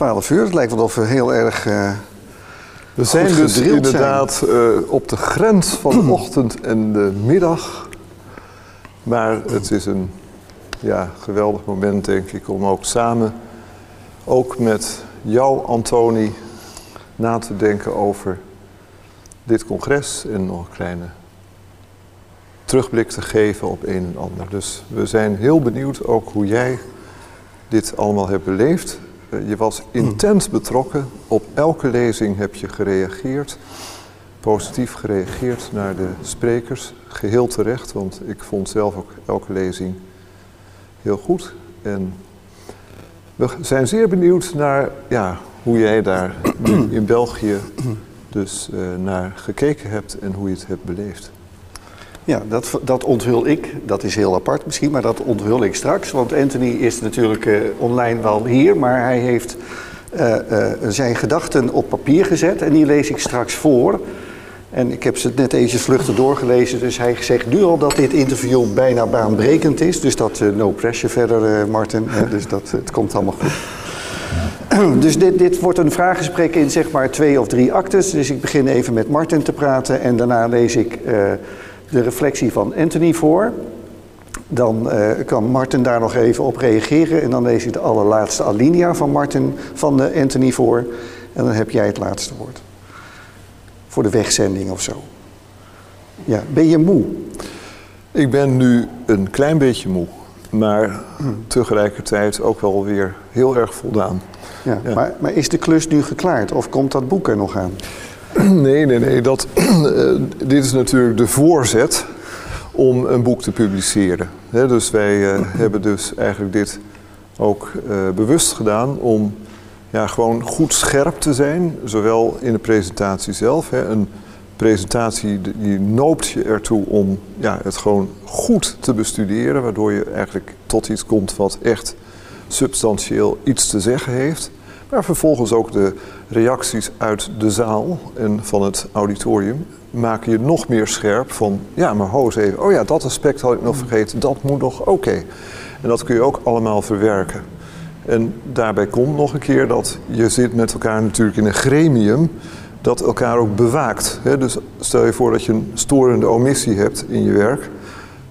12 uur, het lijkt wel of we heel erg. Uh, we zijn dus inderdaad uh, op de grens van de ochtend en de middag. Maar het is een ja, geweldig moment, denk ik, om ook samen, ook met jou, Antoni, na te denken over dit congres en nog een kleine terugblik te geven op een en ander. Dus we zijn heel benieuwd ook hoe jij dit allemaal hebt beleefd. Eh, je was intens betrokken. Op elke lezing heb je gereageerd. Positief gereageerd naar de sprekers. Geheel terecht, want ik vond zelf ook elke lezing heel goed. En we zijn zeer benieuwd naar ja, hoe jij daar in België dus uh, naar gekeken hebt en hoe je het hebt beleefd. Ja, dat, dat onthul ik. Dat is heel apart misschien, maar dat onthul ik straks. Want Anthony is natuurlijk uh, online wel hier, maar hij heeft uh, zijn gedachten op papier gezet en die lees ik straks voor. En ik heb ze net eventjes vluchtig doorgelezen, dus hij zegt nu al dat dit interview bijna baanbrekend is. Dus dat no pressure verder, Martin. dus dat, het komt allemaal goed. Dus dit, dit wordt een vraaggesprek in zeg maar twee of drie actes. Dus ik begin even met Martin te praten en daarna lees ik de reflectie van Anthony voor. Dan uh, kan Martin daar nog even op reageren. En dan lees ik de allerlaatste alinea van Martin van de Anthony voor. En dan heb jij het laatste woord. Voor de wegzending of zo. Ja, ben je moe? Ik ben nu een klein beetje moe. Maar tegelijkertijd ook wel weer heel erg voldaan. Ja, ja. Maar, maar is de klus nu geklaard? Of komt dat boek er nog aan? Nee, nee, nee. Dat, uh, dit is natuurlijk de voorzet om een boek te publiceren. He, dus wij uh, hebben dus eigenlijk dit ook uh, bewust gedaan om ja, gewoon goed scherp te zijn, zowel in de presentatie zelf. Een presentatie die noopt je ertoe om ja, het gewoon goed te bestuderen, waardoor je eigenlijk tot iets komt wat echt substantieel iets te zeggen heeft. Maar vervolgens ook de reacties uit de zaal en van het auditorium maken je nog meer scherp van, ja, maar ho even, oh ja, dat aspect had ik nog vergeten, dat moet nog oké. En dat kun je ook allemaal verwerken. En daarbij komt nog een keer dat je zit met elkaar natuurlijk in een gremium dat elkaar ook bewaakt. Dus stel je voor dat je een storende omissie hebt in je werk,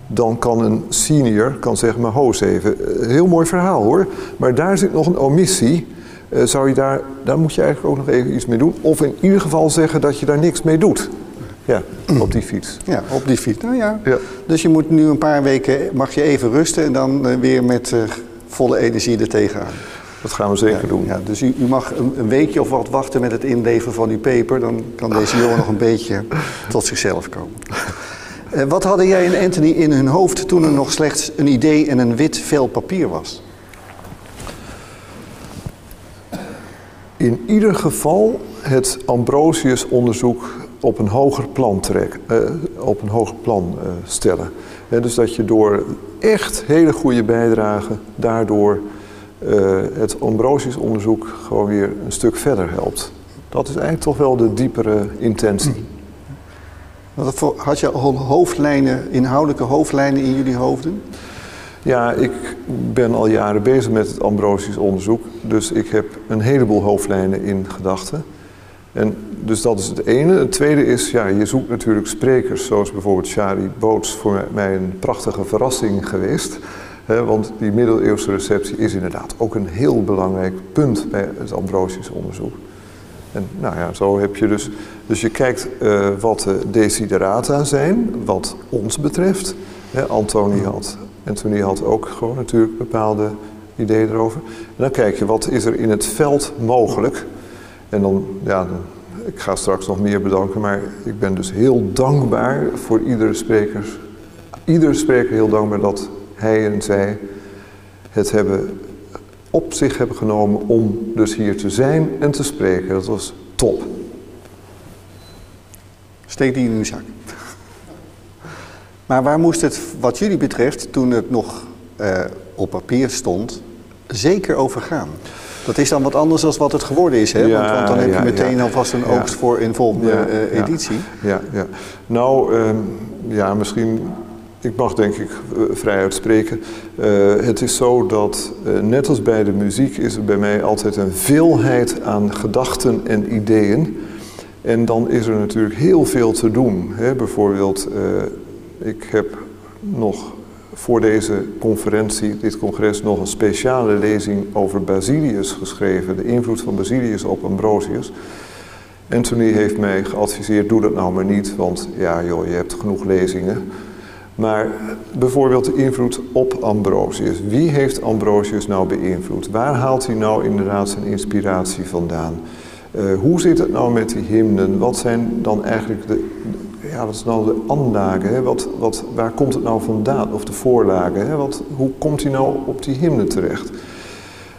dan kan een senior kan zeggen, maar ho eens even, heel mooi verhaal hoor, maar daar zit nog een omissie uh, zou je daar, daar moet je eigenlijk ook nog even iets mee doen. Of in ieder geval zeggen dat je daar niks mee doet. Ja, op die fiets. Ja, op die fiets. Nou ja. ja. Dus je moet nu een paar weken, mag je even rusten en dan uh, weer met uh, volle energie er tegenaan. Dat gaan we zeker ja, doen. Ja, dus u, u mag een, een, weekje of wat wachten met het inleveren van uw paper. Dan kan deze jongen nog een beetje tot zichzelf komen. Uh, wat hadden jij en Anthony in hun hoofd toen er nog slechts een idee en een wit vel papier was? In ieder geval het Ambrosius-onderzoek op een hoger plan, trek, uh, op een hoger plan uh, stellen. Dus dat je door echt hele goede bijdragen daardoor uh, het Ambrosius-onderzoek gewoon weer een stuk verder helpt. Dat is eigenlijk toch wel de diepere intentie. Had je hoofdlijnen, inhoudelijke hoofdlijnen in jullie hoofden? Ja, ik ben al jaren bezig met het Ambrosius onderzoek. Dus ik heb een heleboel hoofdlijnen in gedachten. En dus dat is het ene. Het tweede is, ja, je zoekt natuurlijk sprekers, zoals bijvoorbeeld Shari Boots, voor mij een prachtige verrassing geweest. Want die middeleeuwse receptie is inderdaad ook een heel belangrijk punt bij het Ambrosius onderzoek. En nou ja, zo heb je dus. Dus je kijkt uh, wat de desiderata zijn, wat ons betreft. He, Antoni had en hij had ook gewoon natuurlijk bepaalde ideeën erover. En dan kijk je, wat is er in het veld mogelijk? En dan, ja, ik ga straks nog meer bedanken, maar ik ben dus heel dankbaar voor iedere spreker. Iedere spreker heel dankbaar dat hij en zij het hebben op zich hebben genomen om dus hier te zijn en te spreken. Dat was top. Steek die in uw zak. Maar waar moest het, wat jullie betreft, toen het nog uh, op papier stond, zeker over gaan? Dat is dan wat anders dan wat het geworden is, hè? Ja, want, want, dan heb je meteen ja. alvast een oogst voor in volgende uh, editie. Ja, ja. Nou, um, ja, misschien ik mag denk ik uh, vrij uitspreken. Uh, het is zo dat, uh, net als bij de muziek, is er bij mij altijd een veelheid aan gedachten en ideeën. En dan is er natuurlijk heel veel te doen. Hè? Bijvoorbeeld, ik heb nog voor deze conferentie, dit congres, nog een speciale lezing over Basilius geschreven. De invloed van Basilius op Ambrosius. Anthony heeft mij geadviseerd, doe dat nou maar niet, want ja joh, je hebt genoeg lezingen. Maar bijvoorbeeld de invloed op Ambrosius. Wie heeft Ambrosius nou beïnvloed? Waar haalt hij nou inderdaad zijn inspiratie vandaan? Uh, hoe zit het nou met die hymnen? Wat zijn dan eigenlijk de, ja, wat is nou de anlagen? Hè? Wat, wat, waar komt het nou vandaan? Of de voorlagen? Hè? Wat, hoe komt hij nou op die hymnen terecht?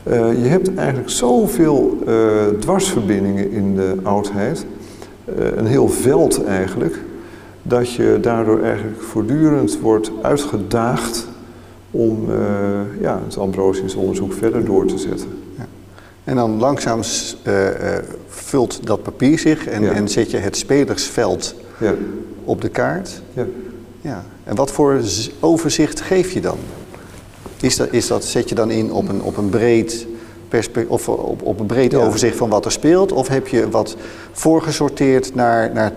Uh, je hebt eigenlijk zoveel uh, dwarsverbindingen in de oudheid. een heel veld eigenlijk dat je daardoor eigenlijk voortdurend wordt uitgedaagd om ja, het Ambrosius onderzoek verder door te zetten. Ja. En dan langzaam vult dat papier zich en, ja. en zet je het spelersveld ja. op de kaart. Ja. Ja. En wat voor overzicht geef je dan? Is dat, is dat, zet je dan in op een, op een breed of op, op een breed overzicht van wat er speelt? Of heb je wat voorgesorteerd naar, naar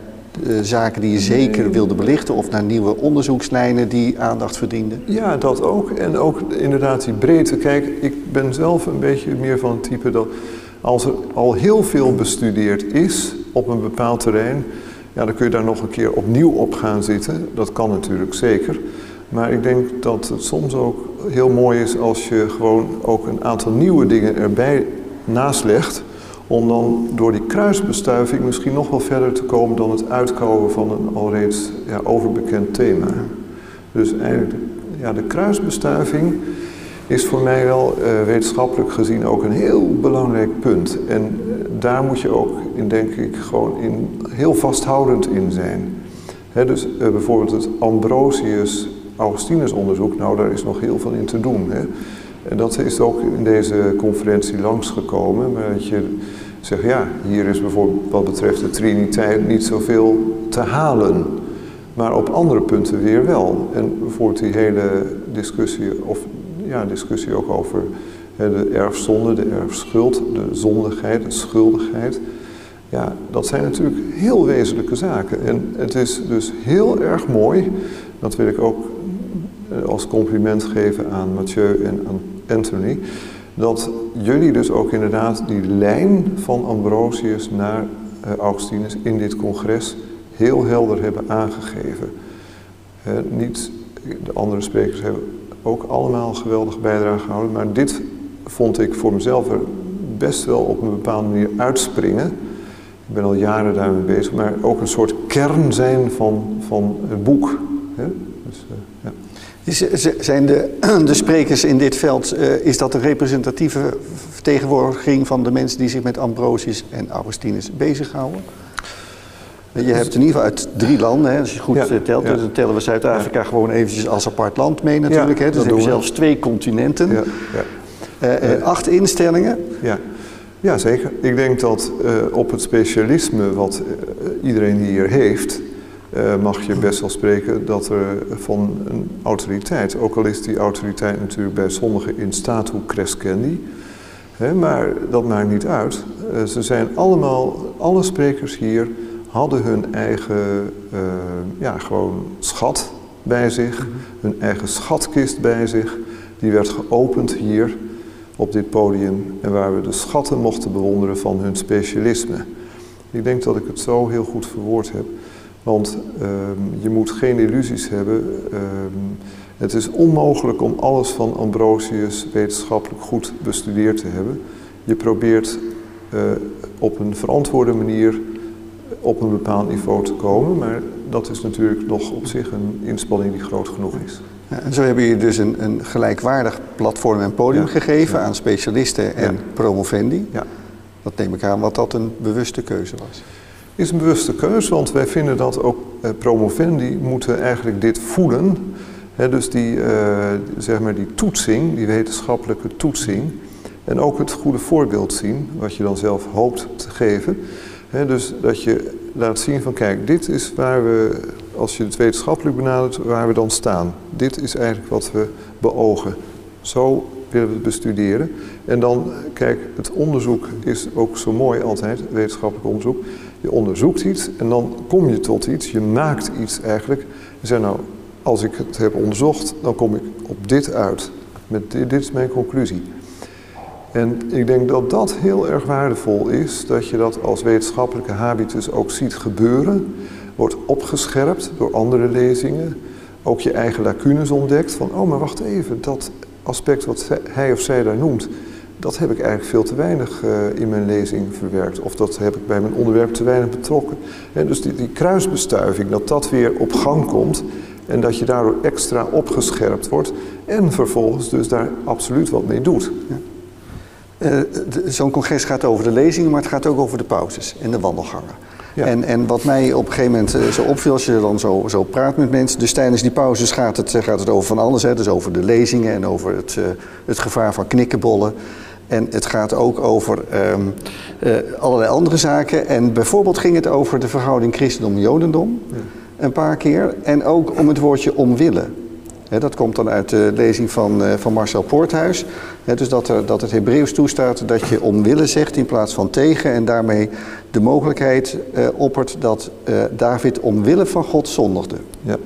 uh, zaken die je zeker wilde belichten of naar nieuwe onderzoekslijnen die aandacht verdienden? Ja, dat ook. En ook inderdaad die breedte. Kijk, ik ben zelf een beetje meer van het type dat als er al heel veel bestudeerd is op een bepaald terrein, ja, dan kun je daar nog een keer opnieuw op gaan zitten. Dat kan natuurlijk zeker. Maar ik denk dat het soms ook heel mooi is als je gewoon ook een aantal nieuwe dingen erbij naslegt om dan door die kruisbestuiving misschien nog wel verder te komen dan het uitkomen van een alreeds ja, overbekend thema. Dus eigenlijk, ja, de kruisbestuiving is voor mij wel uh, wetenschappelijk gezien ook een heel belangrijk punt. En uh, daar moet je ook, in, denk ik, gewoon in, heel vasthoudend in zijn. Dus uh, bijvoorbeeld het Ambrosius-Augustinus onderzoek, nou daar is nog heel veel in te doen. Hè. En dat is ook in deze conferentie langsgekomen. Maar dat je zegt, ja, hier is bijvoorbeeld wat betreft de Triniteit niet zoveel te halen. Maar op andere punten weer wel. En bijvoorbeeld die hele discussie, of ja, discussie ook over de erfzonde, de erfschuld, de zondigheid, de schuldigheid. Ja, dat zijn natuurlijk heel wezenlijke zaken. En het is dus heel erg mooi, dat wil ik ook eh, als compliment geven aan Mathieu en aan Anthony, dat jullie dus ook inderdaad die lijn van Ambrosius naar uh, Augustinus in dit congres heel helder hebben aangegeven. Niet, de andere sprekers hebben ook allemaal geweldige bijdrage gehouden, maar dit vond ik voor mezelf er best wel op een bepaalde manier uitspringen. Ik ben al jaren daarmee bezig, maar ook een soort kern zijn van, van het boek. Hè? Dus, uh, ja. Zijn de, de sprekers in dit veld, uh, is dat een representatieve vertegenwoordiging van de mensen die zich met Ambrosius en Augustinus bezighouden? Je hebt in ieder geval uit drie landen, hè, als je goed ja, eh, telt, ja. dan tellen we Zuid-Afrika ja. gewoon eventjes als apart land mee natuurlijk. hè. Dus zelfs twee continenten, uh, uh, acht instellingen. Ja. ja, zeker. Ik denk dat op het specialisme wat iedereen hier heeft, mag je best wel spreken dat er van een autoriteit, ook al is die autoriteit natuurlijk bij sommigen in statu crescendi, hè, maar dat maakt niet uit. Ze zijn allemaal, alle sprekers hier hadden hun eigen, uh, ja, gewoon schat bij zich, mm -hmm. hun eigen schatkist bij zich. Die werd geopend hier op dit podium en waar we de schatten mochten bewonderen van hun specialisme. Ik denk dat ik het zo heel goed verwoord heb. Want um, je moet geen illusies hebben. Um, het is onmogelijk om alles van Ambrosius wetenschappelijk goed bestudeerd te hebben. Je probeert uh, op een verantwoorde manier op een bepaald niveau te komen, maar dat is natuurlijk nog op zich een inspanning die groot genoeg is. Ja, en zo hebben jullie dus een, een, gelijkwaardig platform en podium ja, gegeven ja. aan specialisten en promovendi. Ja. Dat neem ik aan wat dat een bewuste keuze was is een bewuste keuze, want wij vinden dat ook eh, promovendi moeten eigenlijk dit voelen. He, dus die, uh, zeg maar die toetsing, die wetenschappelijke toetsing. En ook het goede voorbeeld zien, wat je dan zelf hoopt te geven. Dus dat je laat zien van kijk, dit is waar we als je het wetenschappelijk benadert, waar we dan staan. Dit is eigenlijk wat we beogen. Zo willen we het bestuderen. En dan, kijk, het onderzoek is ook zo mooi altijd, wetenschappelijk onderzoek. Je onderzoekt iets en dan kom je tot iets, je maakt iets eigenlijk. Je zegt nou, als ik het heb onderzocht, dan kom ik op dit uit. Met dit, dit is mijn conclusie. En ik denk dat dat heel erg waardevol is, dat je dat als wetenschappelijke habitus ook ziet gebeuren, wordt opgescherpt door andere lezingen, ook je eigen lacunes ontdekt van, oh maar wacht even, dat aspect wat hij of zij daar noemt, dat heb ik eigenlijk veel te weinig uh, in mijn lezing verwerkt. Of dat heb ik bij mijn onderwerp te weinig betrokken. En dus die, die, kruisbestuiving, dat dat weer op gang komt en dat je daardoor extra opgescherpt wordt en vervolgens dus daar absoluut wat mee doet. Uh, Zo'n congres gaat over de lezingen, maar het gaat ook over de pauzes en de wandelgangen. Ja. En, en wat mij op een gegeven moment uh, zo opviel, als je dan zo, zo praat met mensen, dus tijdens die pauzes gaat het, gaat het over van alles. Hè? Dus over de lezingen en over het, uh, het gevaar van knikkenbollen. En het gaat ook over um, uh, allerlei andere zaken. En bijvoorbeeld ging het over de verhouding christendom-jodendom. Ja. Een paar keer. En ook om het woordje omwille. Dat komt dan uit de lezing van, uh, van Marcel Poorthuis. Dus dat, er, dat het Hebreeuws toestaat dat je omwille zegt in plaats van tegen. En daarmee de mogelijkheid uh, oppert dat uh, David omwille van God zondigde. Ja.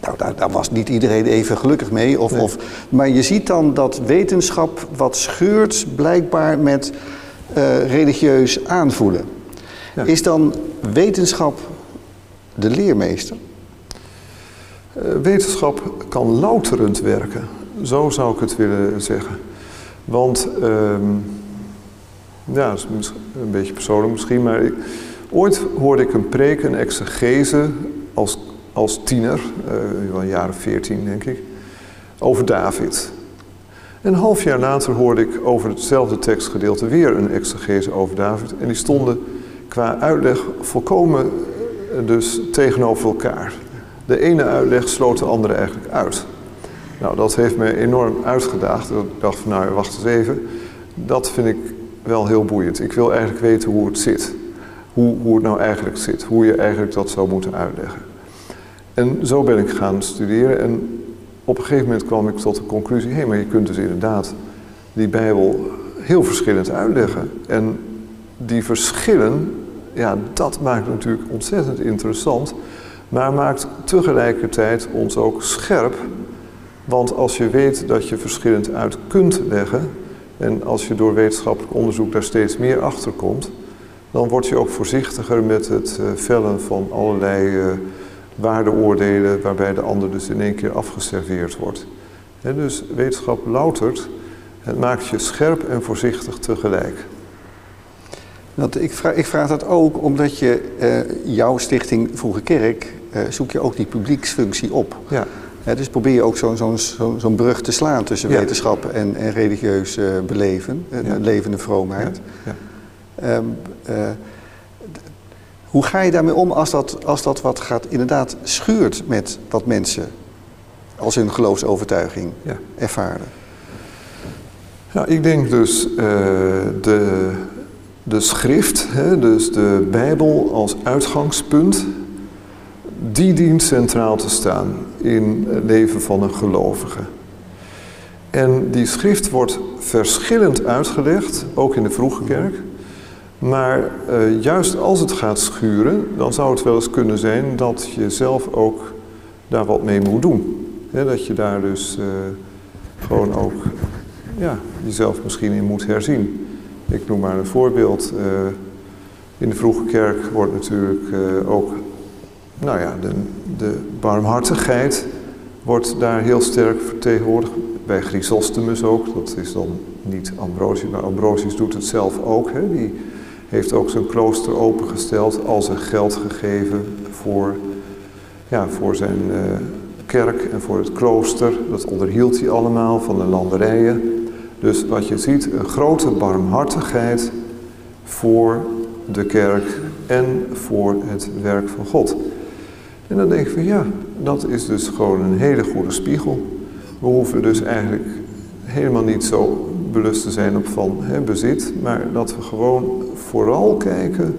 Nou, daar, daar, was niet iedereen even gelukkig mee. Of, nee. of, maar je ziet dan dat wetenschap wat scheurt blijkbaar met religieus aanvoelen. Ja. Is dan wetenschap de leermeester? Uh, wetenschap kan louterend werken. Zo zou ik het willen zeggen. Want, uh, ja, dat is een beetje persoonlijk misschien, maar ooit hoorde ik een preek, een exegese, als, als tiener, uh, wel een jaar veertien denk ik, over David. Een half jaar later hoorde ik over hetzelfde tekstgedeelte weer een exegese over David. En die stonden qua uitleg volkomen dus tegenover elkaar. De ene uitleg sloot de andere eigenlijk uit. Nou, dat heeft me enorm uitgedaagd. Ik dacht van, nou, wacht eens even. Dat vind ik wel heel boeiend. Ik wil eigenlijk weten hoe het zit. Hoe, het nou eigenlijk zit. Hoe je eigenlijk dat zou moeten uitleggen. En zo ben ik gaan studeren. En op een gegeven moment kwam ik tot de conclusie... hé, hey, maar je kunt dus inderdaad die Bijbel heel verschillend uitleggen. En die verschillen, ja, dat maakt natuurlijk ontzettend interessant... maar maakt tegelijkertijd ons ook scherp... Want als je weet dat je verschillend uit kunt leggen, en als je door wetenschappelijk onderzoek daar steeds meer achter komt, dan word je ook voorzichtiger met het uh, vellen van allerlei uh, waardeoordelen waarbij de ander dus in één keer afgeserveerd wordt. En dus wetenschap loutert, het maakt je scherp en voorzichtig tegelijk. Want ik, vraag, ik vraag dat ook omdat je uh, jouw stichting Vroege Kerk, zoek je ook die publieksfunctie op. Ja. He, dus probeer je ook zo'n zo zo zo brug te slaan tussen ja. wetenschap en, en religieus uh, beleven, ja. levende vroomheid. Ja. Um, uh, hoe ga je daarmee om als dat, als dat wat gaat inderdaad schuurt met wat mensen als hun geloofsovertuiging ervaren? Ja, ik denk dus de, de schrift, hè, dus de Bijbel als uitgangspunt, die dient centraal te staan in het leven van een gelovige. En die schrift wordt verschillend uitgelegd, ook in de vroege kerk. Maar uh, juist als het gaat schuren, dan zou het wel eens kunnen zijn dat je zelf ook daar wat mee moet doen. Dat je daar dus uh, gewoon ook ja, jezelf misschien in moet herzien. Ik noem maar een voorbeeld. Uh, in de vroege kerk wordt natuurlijk ook nou ja, de, barmhartigheid wordt daar heel sterk vertegenwoordigd. Bij Chrysostomus ook, dat is dan niet Ambrosius, maar Ambrosius doet het zelf ook. Hè. Die heeft ook zijn klooster opengesteld, al zijn geld gegeven voor, ja, voor zijn uh, kerk en voor het klooster. Dat onderhield hij allemaal van de landerijen. Dus wat je ziet, een grote barmhartigheid voor de kerk en voor het werk van God. En dan denk ik van ja, dat is dus gewoon een hele goede spiegel. We hoeven dus eigenlijk helemaal niet zo belust te zijn op van hè, bezit, maar dat we gewoon vooral kijken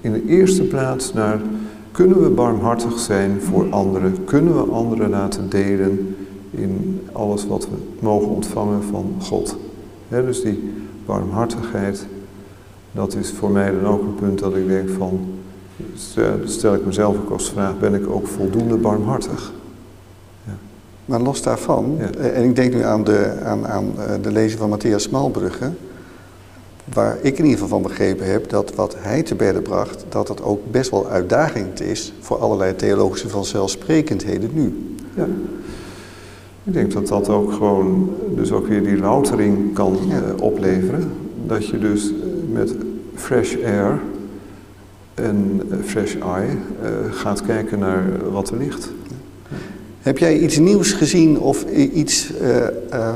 in de eerste plaats naar Kunnen we barmhartig zijn voor anderen? Kunnen we anderen laten delen in alles wat we mogen ontvangen van God? dus die barmhartigheid, dat is voor mij dan ook een punt dat ik denk van, stel ik mezelf ook als vraag, ben ik ook voldoende barmhartig? Ja. Maar los daarvan, eh, en ik denk nu aan de, aan, aan eh, de lezing van Matthias Smalbrugge, waar ik in ieder geval van begrepen heb dat wat hij te bedden bracht, dat het ook best wel uitdagend is voor allerlei theologische vanzelfsprekendheden nu. Ja. Ik denk dat dat ook gewoon, dus ook weer die loutering kan eh, opleveren. Dat je dus met fresh air en fresh eye uh, gaat kijken naar wat er ligt. Heb jij iets nieuws gezien of iets uh,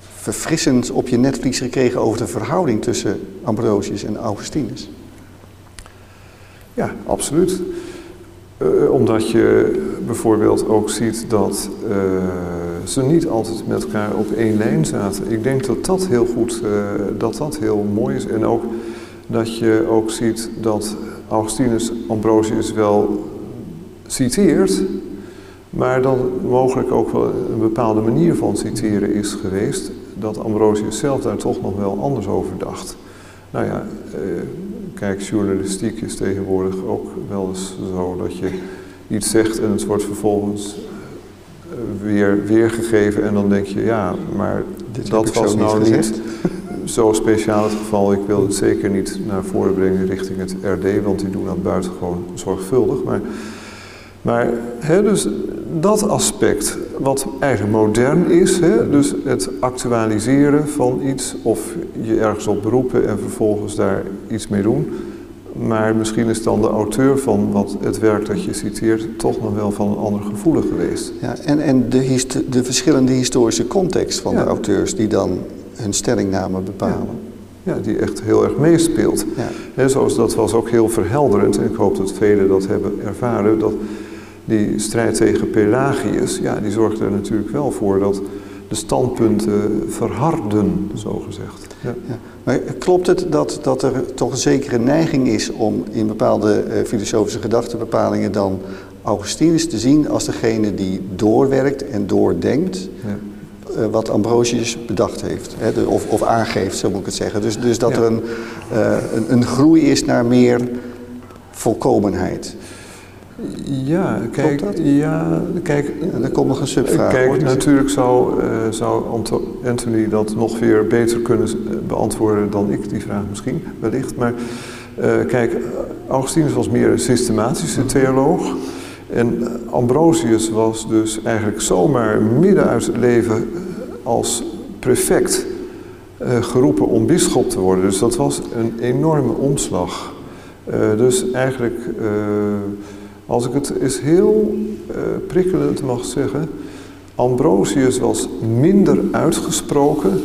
verfrissend op je netvlies gekregen over de verhouding tussen Ambrosius en Augustinus? Ja, absoluut. Uh, omdat je bijvoorbeeld ook ziet dat uh, ze niet altijd met elkaar op één lijn zaten. Ik denk dat dat heel goed, uh, dat dat heel mooi is. En ook dat je ook ziet dat Augustinus Ambrosius wel citeert, maar dan mogelijk ook wel een bepaalde manier van citeren is geweest dat Ambrosius zelf daar toch nog wel anders over dacht. Nou ja, eh, kijk, journalistiek is tegenwoordig ook wel eens zo dat je iets zegt en het wordt vervolgens eh, weer weergegeven en dan denk je, ja, maar Dit dat was nou niet zo speciaal het geval. Ik wil het zeker niet naar voren brengen richting het RD, want die doen dat buitengewoon zorgvuldig. Maar maar hè, dus dat aspect, wat eigenlijk modern is, hè, dus het actualiseren van iets of je ergens op beroepen en vervolgens daar iets mee doen. Maar misschien is dan de auteur van wat, het werk dat je citeert toch nog wel van een ander gevoelig geweest. Ja, en en de, de verschillende historische context van de auteurs die dan hun stellingname bepalen. Ja. die echt heel erg meespeelt. Ja. zoals dat was ook heel verhelderend, en ik hoop dat velen dat hebben ervaren, dat die strijd tegen Pelagius, ja, die zorgde er natuurlijk wel voor dat de standpunten verharden, zo gezegd. Ja. ja. Maar klopt het dat, dat er toch een zekere neiging is om in bepaalde uh, filosofische gedachtenbepalingen dan Augustinus te zien als degene die doorwerkt en doordenkt ja. Uh, wat Ambrosius bedacht heeft, hè, de, of, of aangeeft, zo moet ik het zeggen. Dus, dus dat er een, uh, een, een groei is naar meer volkomenheid. Ja, kijk, ja, kijk, er komt nog een subvraag. Kijk, natuurlijk zou, uh, zou Anthony dat nog weer beter kunnen beantwoorden dan ik, die vraag misschien, wellicht. Maar kijk, Augustinus was meer een systematische theoloog. En Ambrosius was dus eigenlijk zomaar midden uit het leven als prefect uh, geroepen om bisschop te worden. Dus dat was een enorme omslag. dus eigenlijk als ik het eens heel prikkelend mag zeggen, Ambrosius was minder uitgesproken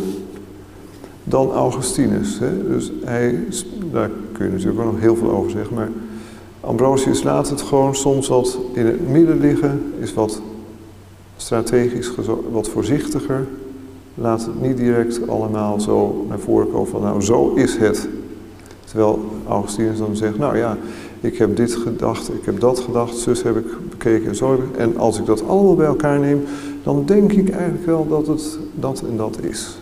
dan Augustinus. Dus hij, daar kun je natuurlijk ook nog heel veel over zeggen, maar Ambrosius laat het gewoon soms wat in het midden liggen, is wat strategisch, wat voorzichtiger. Laat het niet direct allemaal zo naar voren komen van nou zo is het. Terwijl Augustinus dan zegt, nou ja, ik heb dit gedacht, ik heb dat gedacht, zus heb ik bekeken en zo. En als ik dat allemaal bij elkaar neem, dan denk ik eigenlijk wel dat het dat en dat is.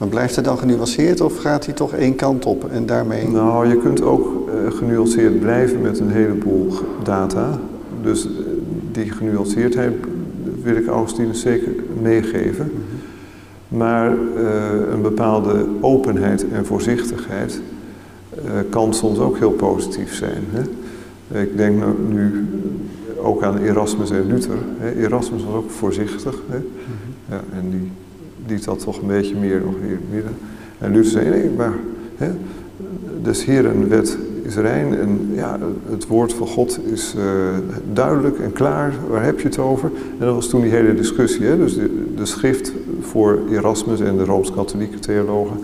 Maar blijft het dan genuanceerd of gaat hij toch één kant op en daarmee... Nou, je kunt ook uh, genuanceerd blijven met een heleboel data. Dus uh, die genuanceerdheid wil ik Augustinus zeker meegeven. Maar uh, een bepaalde openheid en voorzichtigheid kan soms ook heel positief zijn. Hè? Ik denk nou nu ook aan Erasmus en Luther. Erasmus was ook voorzichtig. Hè? Mhm. ja, en die liet dat toch een beetje meer nog hier midden. En Luther zei, nee, maar hè, des Heeren wet is rein en ja, het woord van God is uh, duidelijk en klaar. Waar heb je het over? En dat was toen die hele discussie. Hè? Dus de, schrift voor Erasmus en de Rooms-Katholieke theologen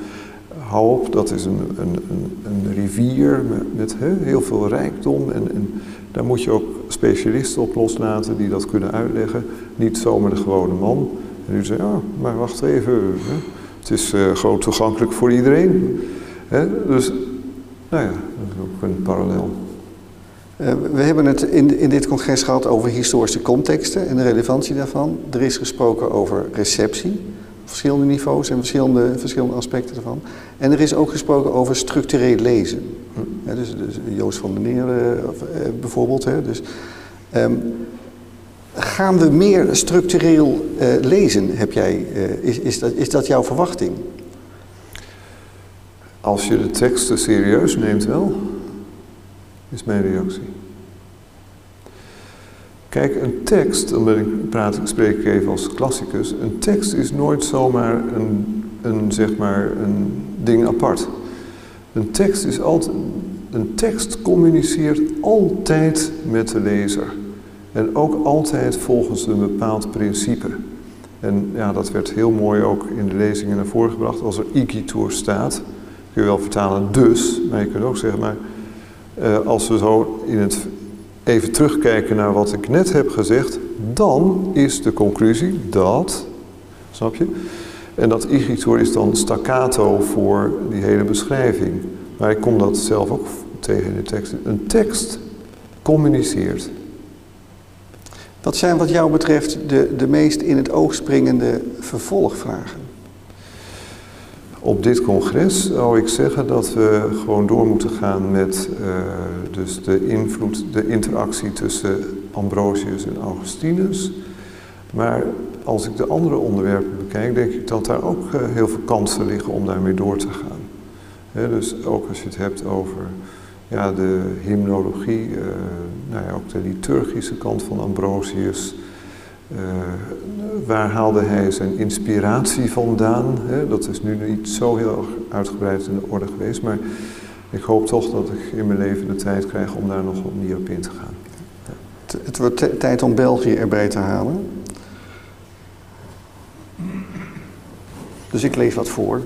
hou op, dat is een, een, een, een rivier met, met heel veel rijkdom. En, en, daar moet je ook specialisten op loslaten die dat kunnen uitleggen. Niet zomaar de gewone man. En u zei, ja, maar wacht even. Hè. Het is uh, gewoon toegankelijk voor iedereen. Hè. Dus, nou ja, dat is ook een parallel. Uh, we hebben het in, in dit congres gehad over historische contexten en de relevantie daarvan. Er is gesproken over receptie, verschillende niveaus en verschillende, verschillende aspecten daarvan. En er is ook gesproken over structureel lezen. Hm. dus, dus, Joost van der Neer uh, bijvoorbeeld. Hè, dus, um, gaan we meer structureel uh, lezen, heb jij, is, is, dat, is dat jouw verwachting? Als je de teksten serieus neemt wel, is mijn reactie. Kijk, een tekst, omdat ik praat, ik spreek even als klassicus, een tekst is nooit zomaar een, een, zeg maar, een ding apart. Een tekst is altijd, een tekst communiceert altijd met de lezer. En ook altijd volgens een bepaald principe. En ja, dat werd heel mooi ook in de lezingen naar voren gebracht. Als er igitur staat, kun je wel vertalen dus, maar je kunt ook zeggen, maar uh, als we zo in het even terugkijken naar wat ik net heb gezegd, dan is de conclusie dat, snap je? En dat igitur is dan staccato voor die hele beschrijving. Maar ik kom dat zelf ook tegen in de tekst. Een tekst communiceert. Wat zijn wat jou betreft de, de meest in het oog springende vervolgvragen? Op dit congres zou ik zeggen dat we gewoon door moeten gaan met uh, dus de invloed, de interactie tussen Ambrosius en Augustinus. Maar als ik de andere onderwerpen bekijk, denk ik dat daar ook uh, heel veel kansen liggen om daarmee door te gaan. Dus ook als je het hebt over ja, de hymnologie, uh, nou ja, ook de liturgische kant van Ambrosius. Uh, waar haalde hij zijn inspiratie vandaan? Hè? Dat is nu niet zo heel uitgebreid in de orde geweest, maar ik hoop toch dat ik in mijn leven de tijd krijg om daar nog meer op in te gaan. Het wordt tijd om België erbij te halen. Dus ik lees wat voor.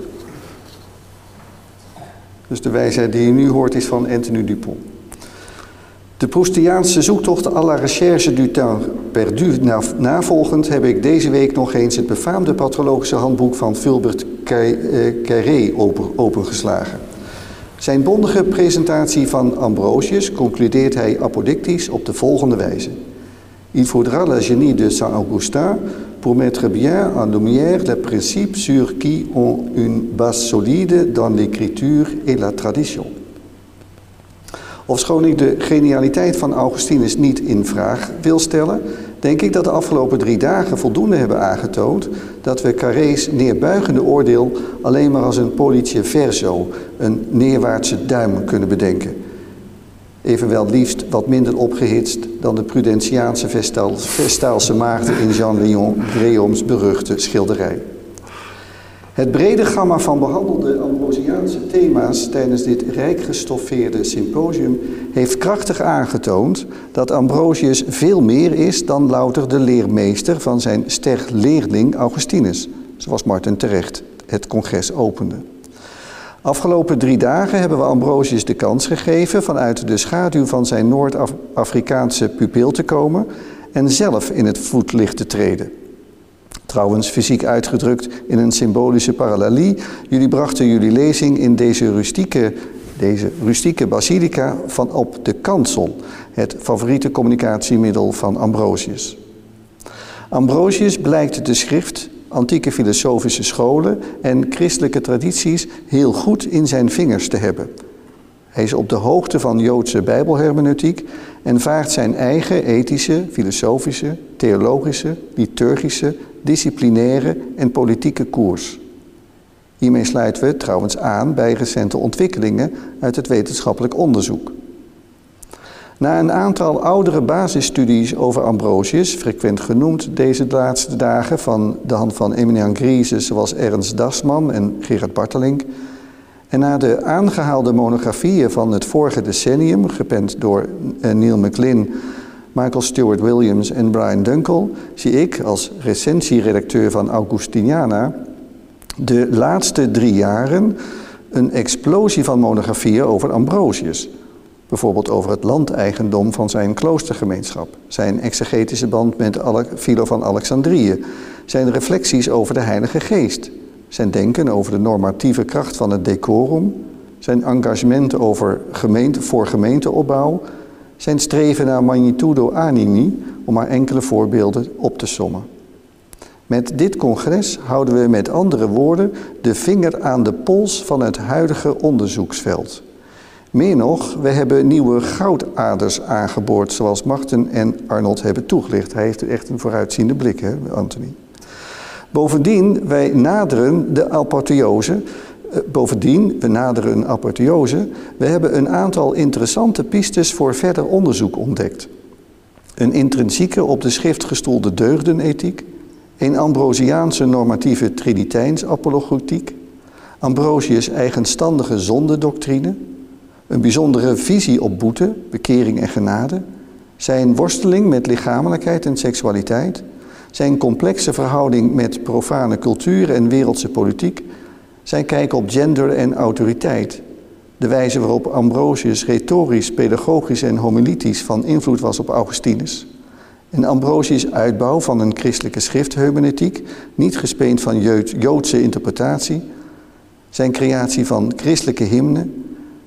Dus de wijsheid die je nu hoort is van Anthony Dupont. De Proustiaanse zoektocht à la recherche du temps perdu navolgend heb ik deze week nog eens het befaamde patrologische handboek van Fulbert Carré opengeslagen. Zijn bondige presentatie van Ambrosius concludeert hij apodictisch op de volgende wijze. Il faudra la génie de Saint-Augustin pour mettre bien en lumière les principes sur qui ont une base solide dans l'écriture et la tradition. Ofschoon ik de genialiteit van Augustinus niet in vraag wil stellen, denk ik dat de afgelopen drie dagen voldoende hebben aangetoond dat we Carré's neerbuigende oordeel alleen maar als een politie verso, een neerwaartse duim kunnen bedenken. Evenwel liefst wat minder opgehitst dan de Prudentiaanse Vestaalse maagden in Jean Léon Breoms beruchte schilderij. Het brede gamma van behandelde Ambrosiaanse thema's tijdens dit rijk gestoffeerde symposium heeft krachtig aangetoond dat Ambrosius veel meer is dan louter de leermeester van zijn sterleerling Augustinus, zoals Martin terecht het congres opende. Afgelopen drie dagen hebben we Ambrosius de kans gegeven vanuit de schaduw van zijn Noord-Afrikaanse pupil te komen en zelf in het voetlicht te treden. Trouwens, fysiek uitgedrukt in een symbolische parallelie. Jullie brachten jullie lezing in deze rustieke, deze rustieke basilica van op de kansel, het favoriete communicatiemiddel van Ambrosius. Ambrosius blijkt de schrift, antieke filosofische scholen en christelijke tradities heel goed in zijn vingers te hebben. Hij is op de hoogte van Joodse bijbelhermeneutiek en vaart zijn eigen ethische, filosofische, theologische, liturgische, disciplinaire en politieke koers. Hiermee sluiten we trouwens aan bij recente ontwikkelingen uit het wetenschappelijk onderzoek. Na een aantal oudere basisstudies over Ambrosius, frequent genoemd deze laatste dagen van de hand van eminent Griezen zoals Ernst Dasman en Gerard Bartelink, en na de aangehaalde monografieën van het vorige decennium, gepend door eh, Neil McLean, Michael Stewart Williams en Brian Dunkel, zie ik als recensieredacteur van Augustiniana de laatste drie jaren een explosie van monografieën over Ambrosius. Bijvoorbeeld over het landeigendom van zijn kloostergemeenschap, zijn exegetische band met Philo van Alexandrië, zijn reflecties over de Heilige Geest, zijn denken over de normatieve kracht van het decorum, zijn engagement over gemeente, voor gemeenteopbouw, zijn streven naar magnitudo animi, om maar enkele voorbeelden op te sommen. Met dit congres houden we met andere woorden de vinger aan de pols van het huidige onderzoeksveld. Meer nog, we hebben nieuwe goudaders aangeboord, zoals Marten en Arnold hebben toegelicht. Hij heeft echt een vooruitziende blik, hè, Anthony. Bovendien, wij naderen de apotheose. Eh, bovendien, we naderen een apotheose. We hebben een aantal interessante pistes voor verder onderzoek ontdekt. Een intrinsieke op de schrift gestoelde deugdenethiek, een Ambrosiaanse normatieve trinitijns-apologetiek, Ambrosius' eigenstandige zondedoctrine, een bijzondere visie op boete, bekering en genade, zijn worsteling met lichamelijkheid en seksualiteit, zijn complexe verhouding met profane cultuur en wereldse politiek, zijn kijk op gender en autoriteit, de wijze waarop Ambrosius retorisch, pedagogisch en homilitisch van invloed was op Augustinus, en Ambrosius' uitbouw van een christelijke schriftheumenietiek, niet gespeend van Joodse interpretatie, zijn creatie van christelijke hymnen,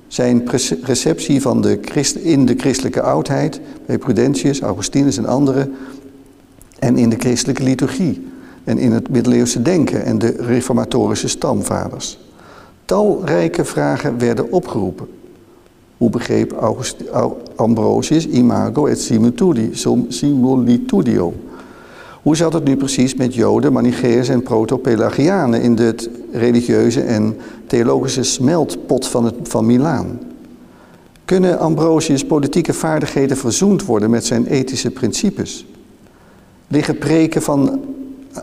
zijn receptie van de Christ, in de christelijke oudheid, bij Prudentius, Augustinus en anderen, en in de christelijke liturgie en in het middeleeuwse denken en de reformatorische stamvaders. Talrijke vragen werden opgeroepen. Hoe begreep August, Ambrosius imago et similitudio? Hoe zat het nu precies met Joden, Manicheërs en proto-Pelagianen in de religieuze en theologische smeltpot van, het, van Milaan? Kunnen Ambrosius' politieke vaardigheden verzoend worden met zijn ethische principes? Liggen preken, van,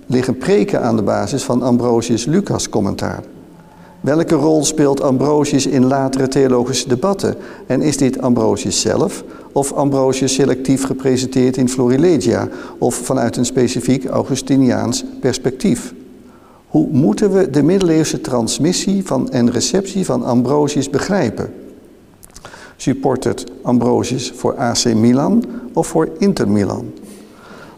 liggen preken aan de basis van Ambrosius' Lucas-commentaar? Welke rol speelt Ambrosius in latere theologische debatten? En is dit Ambrosius zelf of Ambrosius selectief gepresenteerd in Florilegia of vanuit een specifiek Augustiniaans perspectief? Hoe moeten we de middeleeuwse transmissie van en receptie van Ambrosius begrijpen? Supportert Ambrosius voor AC Milan of voor Inter Milan?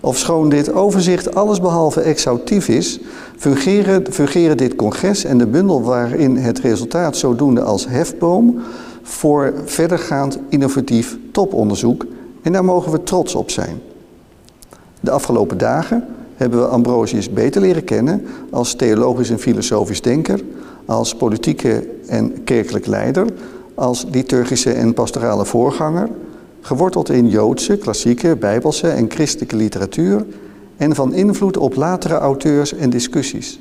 Ofschoon dit overzicht allesbehalve exhaustief is, fungeren, fungeren dit congres en de bundel waarin het resultaat zodoende als hefboom voor verdergaand innovatief toponderzoek en daar mogen we trots op zijn. De afgelopen dagen hebben we Ambrosius beter leren kennen als theologisch en filosofisch denker, als politieke en kerkelijk leider, als liturgische en pastorale voorganger, geworteld in Joodse, klassieke, bijbelse en christelijke literatuur en van invloed op latere auteurs en discussies.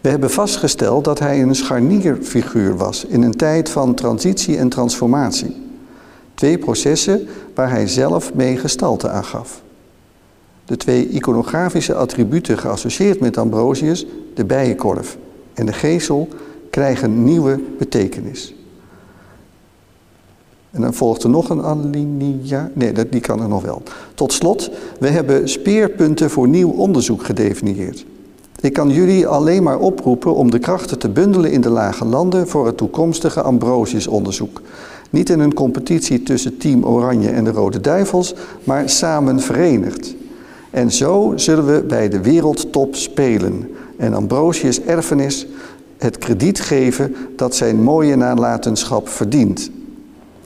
We hebben vastgesteld dat hij een scharnierfiguur was in een tijd van transitie en transformatie. Twee processen waar hij zelf mee gestalte aangaf. De twee iconografische attributen geassocieerd met Ambrosius, de bijenkorf en de gezel, krijgen nieuwe betekenis. En dan volgt er nog een alinea. Nee, die kan er nog wel. Tot slot, we hebben speerpunten voor nieuw onderzoek gedefinieerd. Ik kan jullie alleen maar oproepen om de krachten te bundelen in de lage landen voor het toekomstige Ambrosius-onderzoek. Niet in een competitie tussen Team Oranje en de Rode Duivels, maar samen verenigd. En zo zullen we bij de wereldtop spelen en Ambrosius' erfenis het krediet geven dat zijn mooie nalatenschap verdient.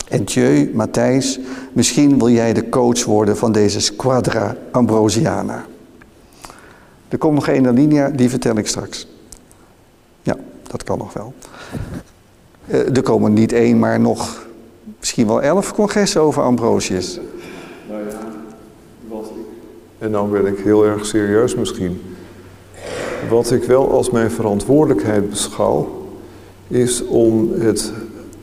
En Thieu, Matthijs, misschien wil jij de coach worden van deze Squadra Ambrosiana. Er komt nog één linea, die vertel ik straks. Ja, dat kan nog wel. Uh, er komen niet één, maar nog misschien wel elf congressen over Ambrosius. Nou ja, wat ik... En dan ben ik heel erg serieus misschien. Wat ik wel als mijn verantwoordelijkheid beschouw, is om het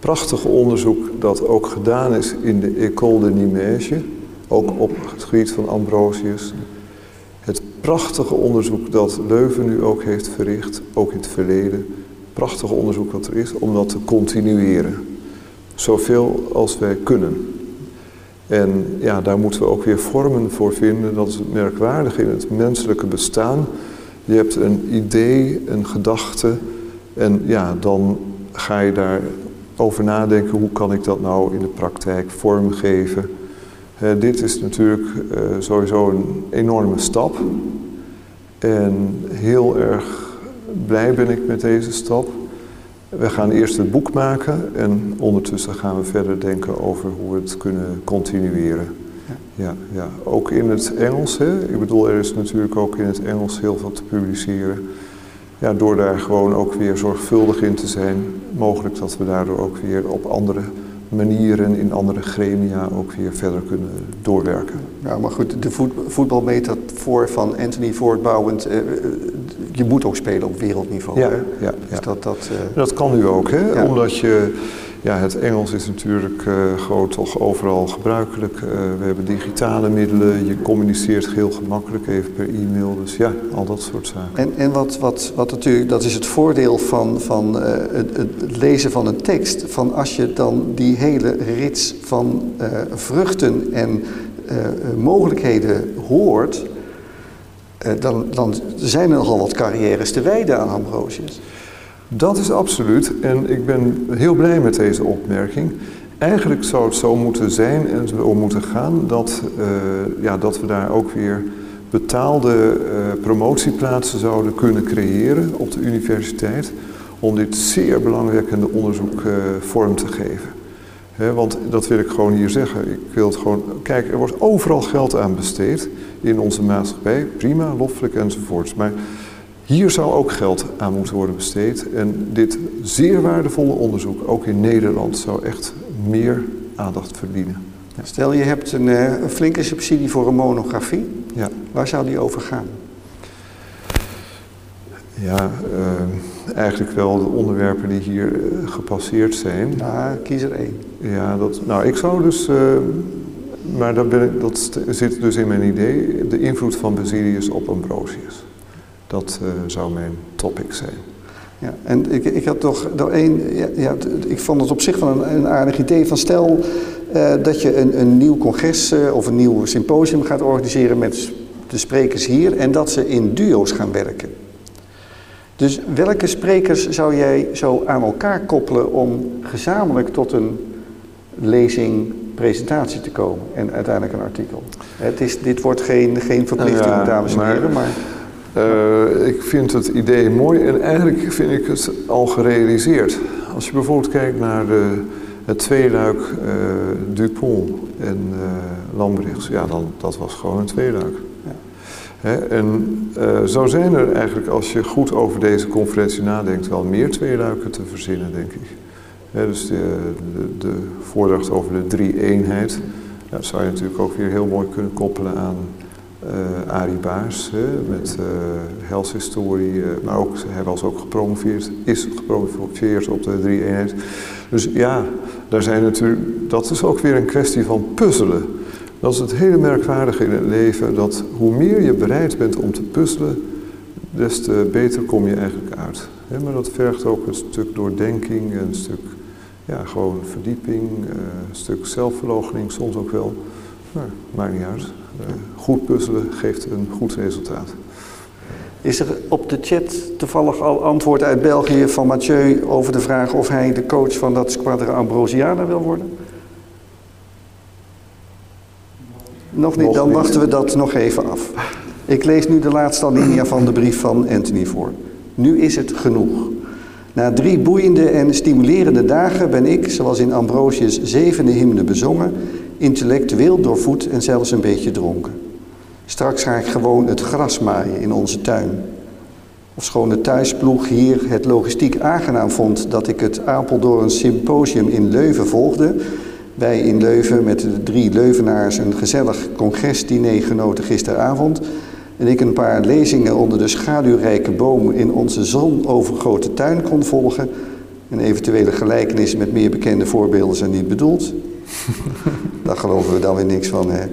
prachtige onderzoek dat ook gedaan is in de École de Nimège, ook op het gebied van Ambrosius. Het prachtige onderzoek dat Leuven nu ook heeft verricht, ook in het verleden. Prachtige onderzoek wat er is, om dat te continueren. Zoveel als wij kunnen. En ja, daar moeten we ook weer vormen voor vinden. Dat is het merkwaardige in het menselijke bestaan. Je hebt een idee, een gedachte. En ja, dan ga je daar over nadenken, hoe kan ik dat nou in de praktijk vormgeven. dit is natuurlijk uh, sowieso een enorme stap. En heel erg blij ben ik met deze stap. we gaan eerst het boek maken en ondertussen gaan we verder denken over hoe we het kunnen continueren. Ja, ja. ook in het Engels. Hè. Ik bedoel, er is natuurlijk ook in het Engels heel veel te publiceren. Ja, door daar gewoon ook weer zorgvuldig in te zijn, mogelijk dat we daardoor ook weer op andere manieren, in andere gremia ook weer verder kunnen doorwerken. Ja, maar goed, de voetbalmetafoor van Anthony voortbouwend, eh, je moet ook spelen op wereldniveau. Ja, hè? ja, Dus dat, dat, eh, Dat kan nu ook, hè? Ja. Omdat je, ja, het Engels is natuurlijk eh, gewoon toch overal gebruikelijk. Eh, we hebben digitale middelen, je communiceert heel gemakkelijk even per e-mail. Dus ja, al dat soort zaken. En, en wat, wat, wat natuurlijk, dat is het voordeel van, van eh, het, het lezen van een tekst. Van als je dan die hele rits van vruchten en mogelijkheden hoort, dan, dan zijn er nogal wat carrières te wijden aan Ambrosius. Dat is absoluut. En ik ben heel blij met deze opmerking. Eigenlijk zou het zo moeten zijn en zo moeten gaan dat, eh, ja, dat we daar ook weer betaalde eh, promotieplaatsen zouden kunnen creëren op de universiteit om dit zeer belangwekkende onderzoek eh, vorm te geven. Want dat wil ik gewoon hier zeggen. Ik wil het gewoon. Kijk, er wordt overal geld aan besteed in onze maatschappij. Prima, loffelijk enzovoorts. Maar hier zou ook geld aan moeten worden besteed. En dit zeer waardevolle onderzoek, ook in Nederland, zou echt meer aandacht verdienen. Stel je hebt een, eh, een flinke subsidie voor een monografie, Ja, waar zou die over gaan? ja eh, eigenlijk wel de onderwerpen die hier eh, gepasseerd zijn. Nou, kies er één. Ja, dat, nou, ik zou dus, maar dat, ben ik, dat zit dus in mijn idee, de invloed van Basilius op Ambrosius. Dat eh, zou mijn topic zijn. Ja, en ik, ik had toch nog één. Ja, ik vond het op zich wel een, een aardig idee. Van stel eh, dat je een, een nieuw congres eh, of een nieuw symposium gaat organiseren met de sprekers hier en dat ze in duo's gaan werken. Dus welke sprekers zou jij zo aan elkaar koppelen om gezamenlijk tot een lezing, presentatie te komen en uiteindelijk een artikel? Het is, dit wordt geen, geen verplichting, Ja, dames en maar- heren, maar Eh, ik vind het idee mooi en eigenlijk vind ik het al gerealiseerd. Als je bijvoorbeeld kijkt naar de, het tweeluik eh, Dupont en Lambrechts, ja, dan, dat was gewoon een tweeluik. Ja. Hè, en zo zijn er eigenlijk, als je goed over deze conferentie nadenkt, wel meer tweeluiken te verzinnen, denk ik. Hè, dus de, de, de voordracht over de drie-eenheid, ja, dat zou je natuurlijk ook weer heel mooi kunnen koppelen aan eh Arie Baars met eh helshistorie, eh, maar ook, hij was ook gepromoveerd, is gepromoveerd op de drie-eenheid. Dus ja, daar zijn natuurlijk, dat is ook weer een kwestie van puzzelen. Dat is het hele merkwaardige in het leven, dat hoe meer je bereid bent om te puzzelen, des te beter kom je eigenlijk uit. Maar dat vergt ook een stuk doordenking, een stuk ja, gewoon verdieping, een stuk zelfverloochening soms ook wel. Maar maakt niet uit. Eh, goed puzzelen geeft een goed resultaat. Is er op de chat toevallig al antwoord uit België van Mathieu over de vraag of hij de coach van dat Squadra Ambrosiana wil worden? Nog niet, Nog dan wachten we dat nog even af. Ik lees nu de laatste alinea van de brief van Anthony voor. Nu is het genoeg. Na drie boeiende en stimulerende dagen ben ik, zoals in Ambrosius zevende hymne bezongen, intellectueel doorvoed en zelfs een beetje dronken. Straks ga ik gewoon het gras maaien in onze tuin. Ofschoon de thuisploeg hier het logistiek aangenaam vond dat ik het Apeldoorn Symposium in Leuven volgde. Wij in Leuven met de drie Leuvenaars een gezellig congresdiner genoten gisteravond. En ik een paar lezingen onder de schaduwrijke boom in onze zonovergoten tuin kon volgen. En eventuele gelijkenissen met meer bekende voorbeelden zijn niet bedoeld. Daar geloven we dan weer niks van. Hè.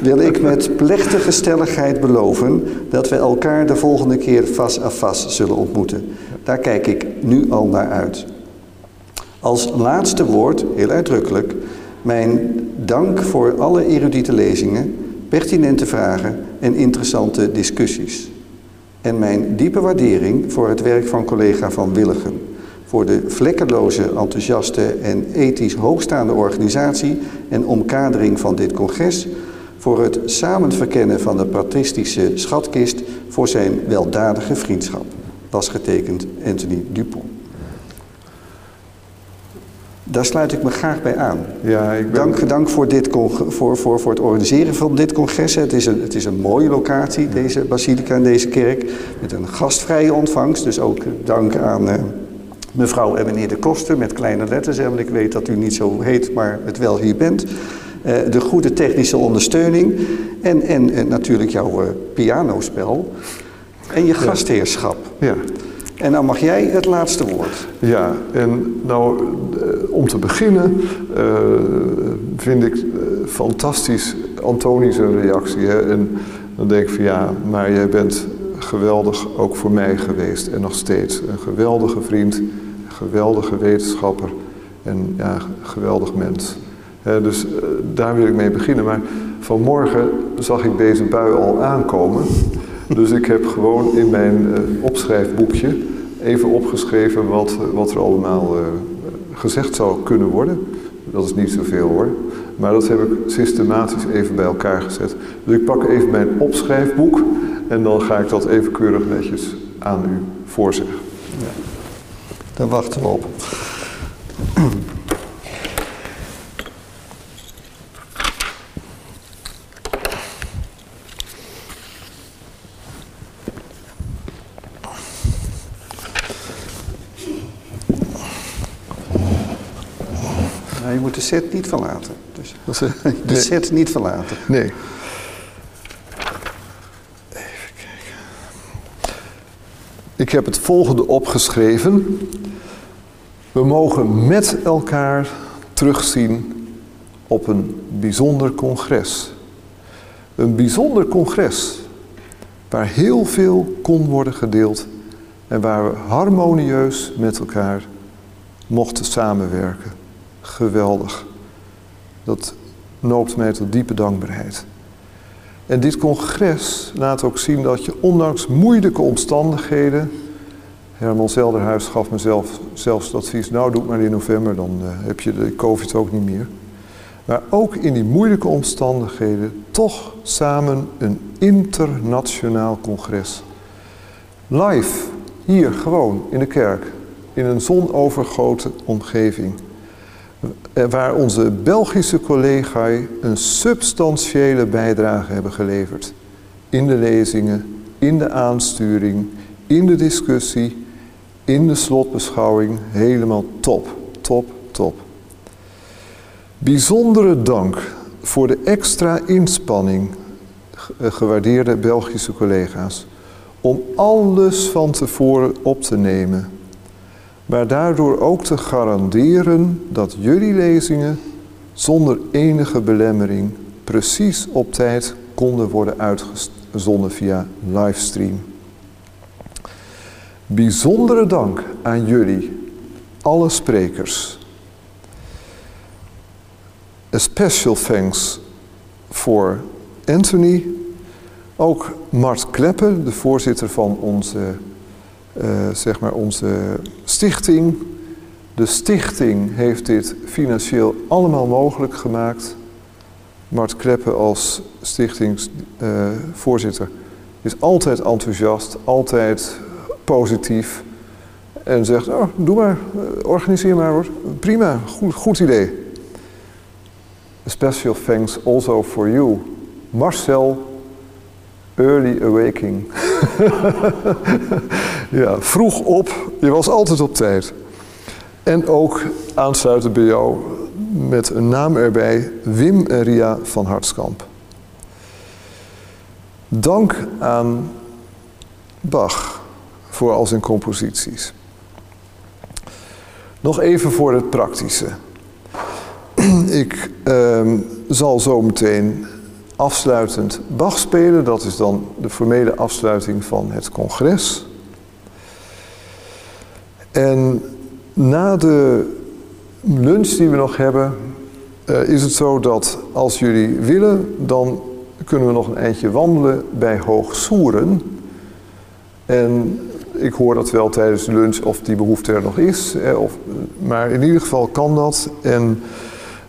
Wil ik met plechtige stelligheid beloven dat we elkaar de volgende keer face à face zullen ontmoeten. Daar kijk ik nu al naar uit. Als laatste woord, heel uitdrukkelijk, mijn dank voor alle erudite lezingen, pertinente vragen en interessante discussies. En mijn diepe waardering voor het werk van collega Van Willigen. Voor de vlekkeloze, enthousiaste en ethisch hoogstaande organisatie en omkadering van dit congres. Voor het samenverkennen van de patristische schatkist. Voor zijn weldadige vriendschap. Was getekend Anthony Dupont. Daar sluit ik me graag bij aan. Ja, ik ben... Dank, dank voor, dit voor, voor, voor het organiseren van dit congres. Het is, een, het is een mooie locatie, deze basilica en deze kerk. Met een gastvrije ontvangst. Dus ook dank aan uh, mevrouw en meneer de Koster met kleine letters. Want ik weet dat u niet zo heet, maar het wel hier bent. Uh, de goede technische ondersteuning. En, en, en natuurlijk jouw uh, pianospel. En je gastheerschap. Ja. En dan mag jij het laatste woord. Ja, en nou, om te beginnen vind ik fantastisch Antoni's reactie. Hè? En dan denk ik van ja, maar jij bent geweldig ook voor mij geweest en nog steeds. Een geweldige vriend, geweldige wetenschapper en ja, geweldig mens. Dus uh, daar wil ik mee beginnen. Maar vanmorgen zag ik deze bui al aankomen. Dus ik heb gewoon in mijn uh, opschrijfboekje even opgeschreven wat, wat er allemaal gezegd zou kunnen worden. Dat is niet zoveel hoor. Maar dat heb ik systematisch even bij elkaar gezet. Dus ik pak even mijn opschrijfboek en dan ga ik dat even keurig netjes aan u voorzeggen. Dan wachten we op. je moet de set niet verlaten. Dus de set niet verlaten. Nee. Even kijken. Ik heb het volgende opgeschreven. We mogen met elkaar terugzien op een bijzonder congres. Een bijzonder congres waar heel veel kon worden gedeeld en waar we harmonieus met elkaar mochten samenwerken geweldig. Dat noopt mij tot diepe dankbaarheid. En dit congres laat ook zien dat je ondanks moeilijke omstandigheden. Herman Zelderhuis gaf mezelf zelfs het advies: nou, doe het maar in november, dan uh, heb je de COVID ook niet meer. Maar ook in die moeilijke omstandigheden toch samen een internationaal congres. Live, hier gewoon in de kerk, in een zonovergoten omgeving waar onze Belgische collega's een substantiële bijdrage hebben geleverd. In de lezingen, in de aansturing, in de discussie, in de slotbeschouwing. Helemaal top, top, top. Bijzondere dank voor de extra inspanning, gewaardeerde Belgische collega's, om alles van tevoren op te nemen maar daardoor ook te garanderen dat jullie lezingen zonder enige belemmering precies op tijd konden worden uitgezonden via livestream. Bijzondere dank aan jullie, alle sprekers. A special thanks voor Anthony, ook Mart Kleppen, de voorzitter van onze uh, zeg maar onze stichting. De stichting heeft dit financieel allemaal mogelijk gemaakt. Mart Kreppen als stichtingsvoorzitter is altijd enthousiast, altijd positief. En zegt, oh, doe maar, organiseer maar hoor. Prima, goed, goed idee. A special thanks also for you, Marcel Early Awaking. ja, vroeg op. Je was altijd op tijd. En ook aansluiten bij jou met een naam erbij. Wim Ria van Hartskamp. Dank aan Bach voor al zijn composities. Nog even voor het praktische. Ik uh, zal zo meteen afsluitend Bach spelen. Dat is dan de formele afsluiting van het congres. En na de lunch die we nog hebben, uh, is het zo dat als jullie willen, dan kunnen we nog een eindje wandelen bij Hoogsoeren. En ik hoor dat wel tijdens de lunch of die behoefte er nog is. of, maar in ieder geval kan dat. En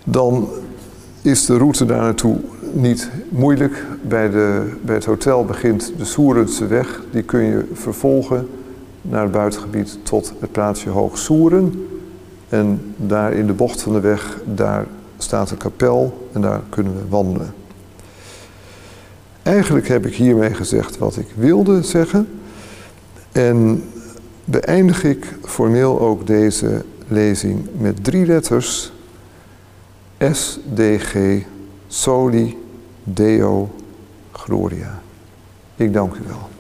dan is de route daar naartoe niet moeilijk. Bij, de, bij het hotel begint de Soerense weg. Die kun je vervolgen naar het buitengebied tot het plaatsje Hoogsoeren. En daar in de bocht van de weg, daar staat een kapel en daar kunnen we wandelen. Eigenlijk heb ik hiermee gezegd wat ik wilde zeggen. En beëindig ik formeel ook deze lezing met drie letters. S, D, G, Soli, Deo, Gloria. Ik dank u wel.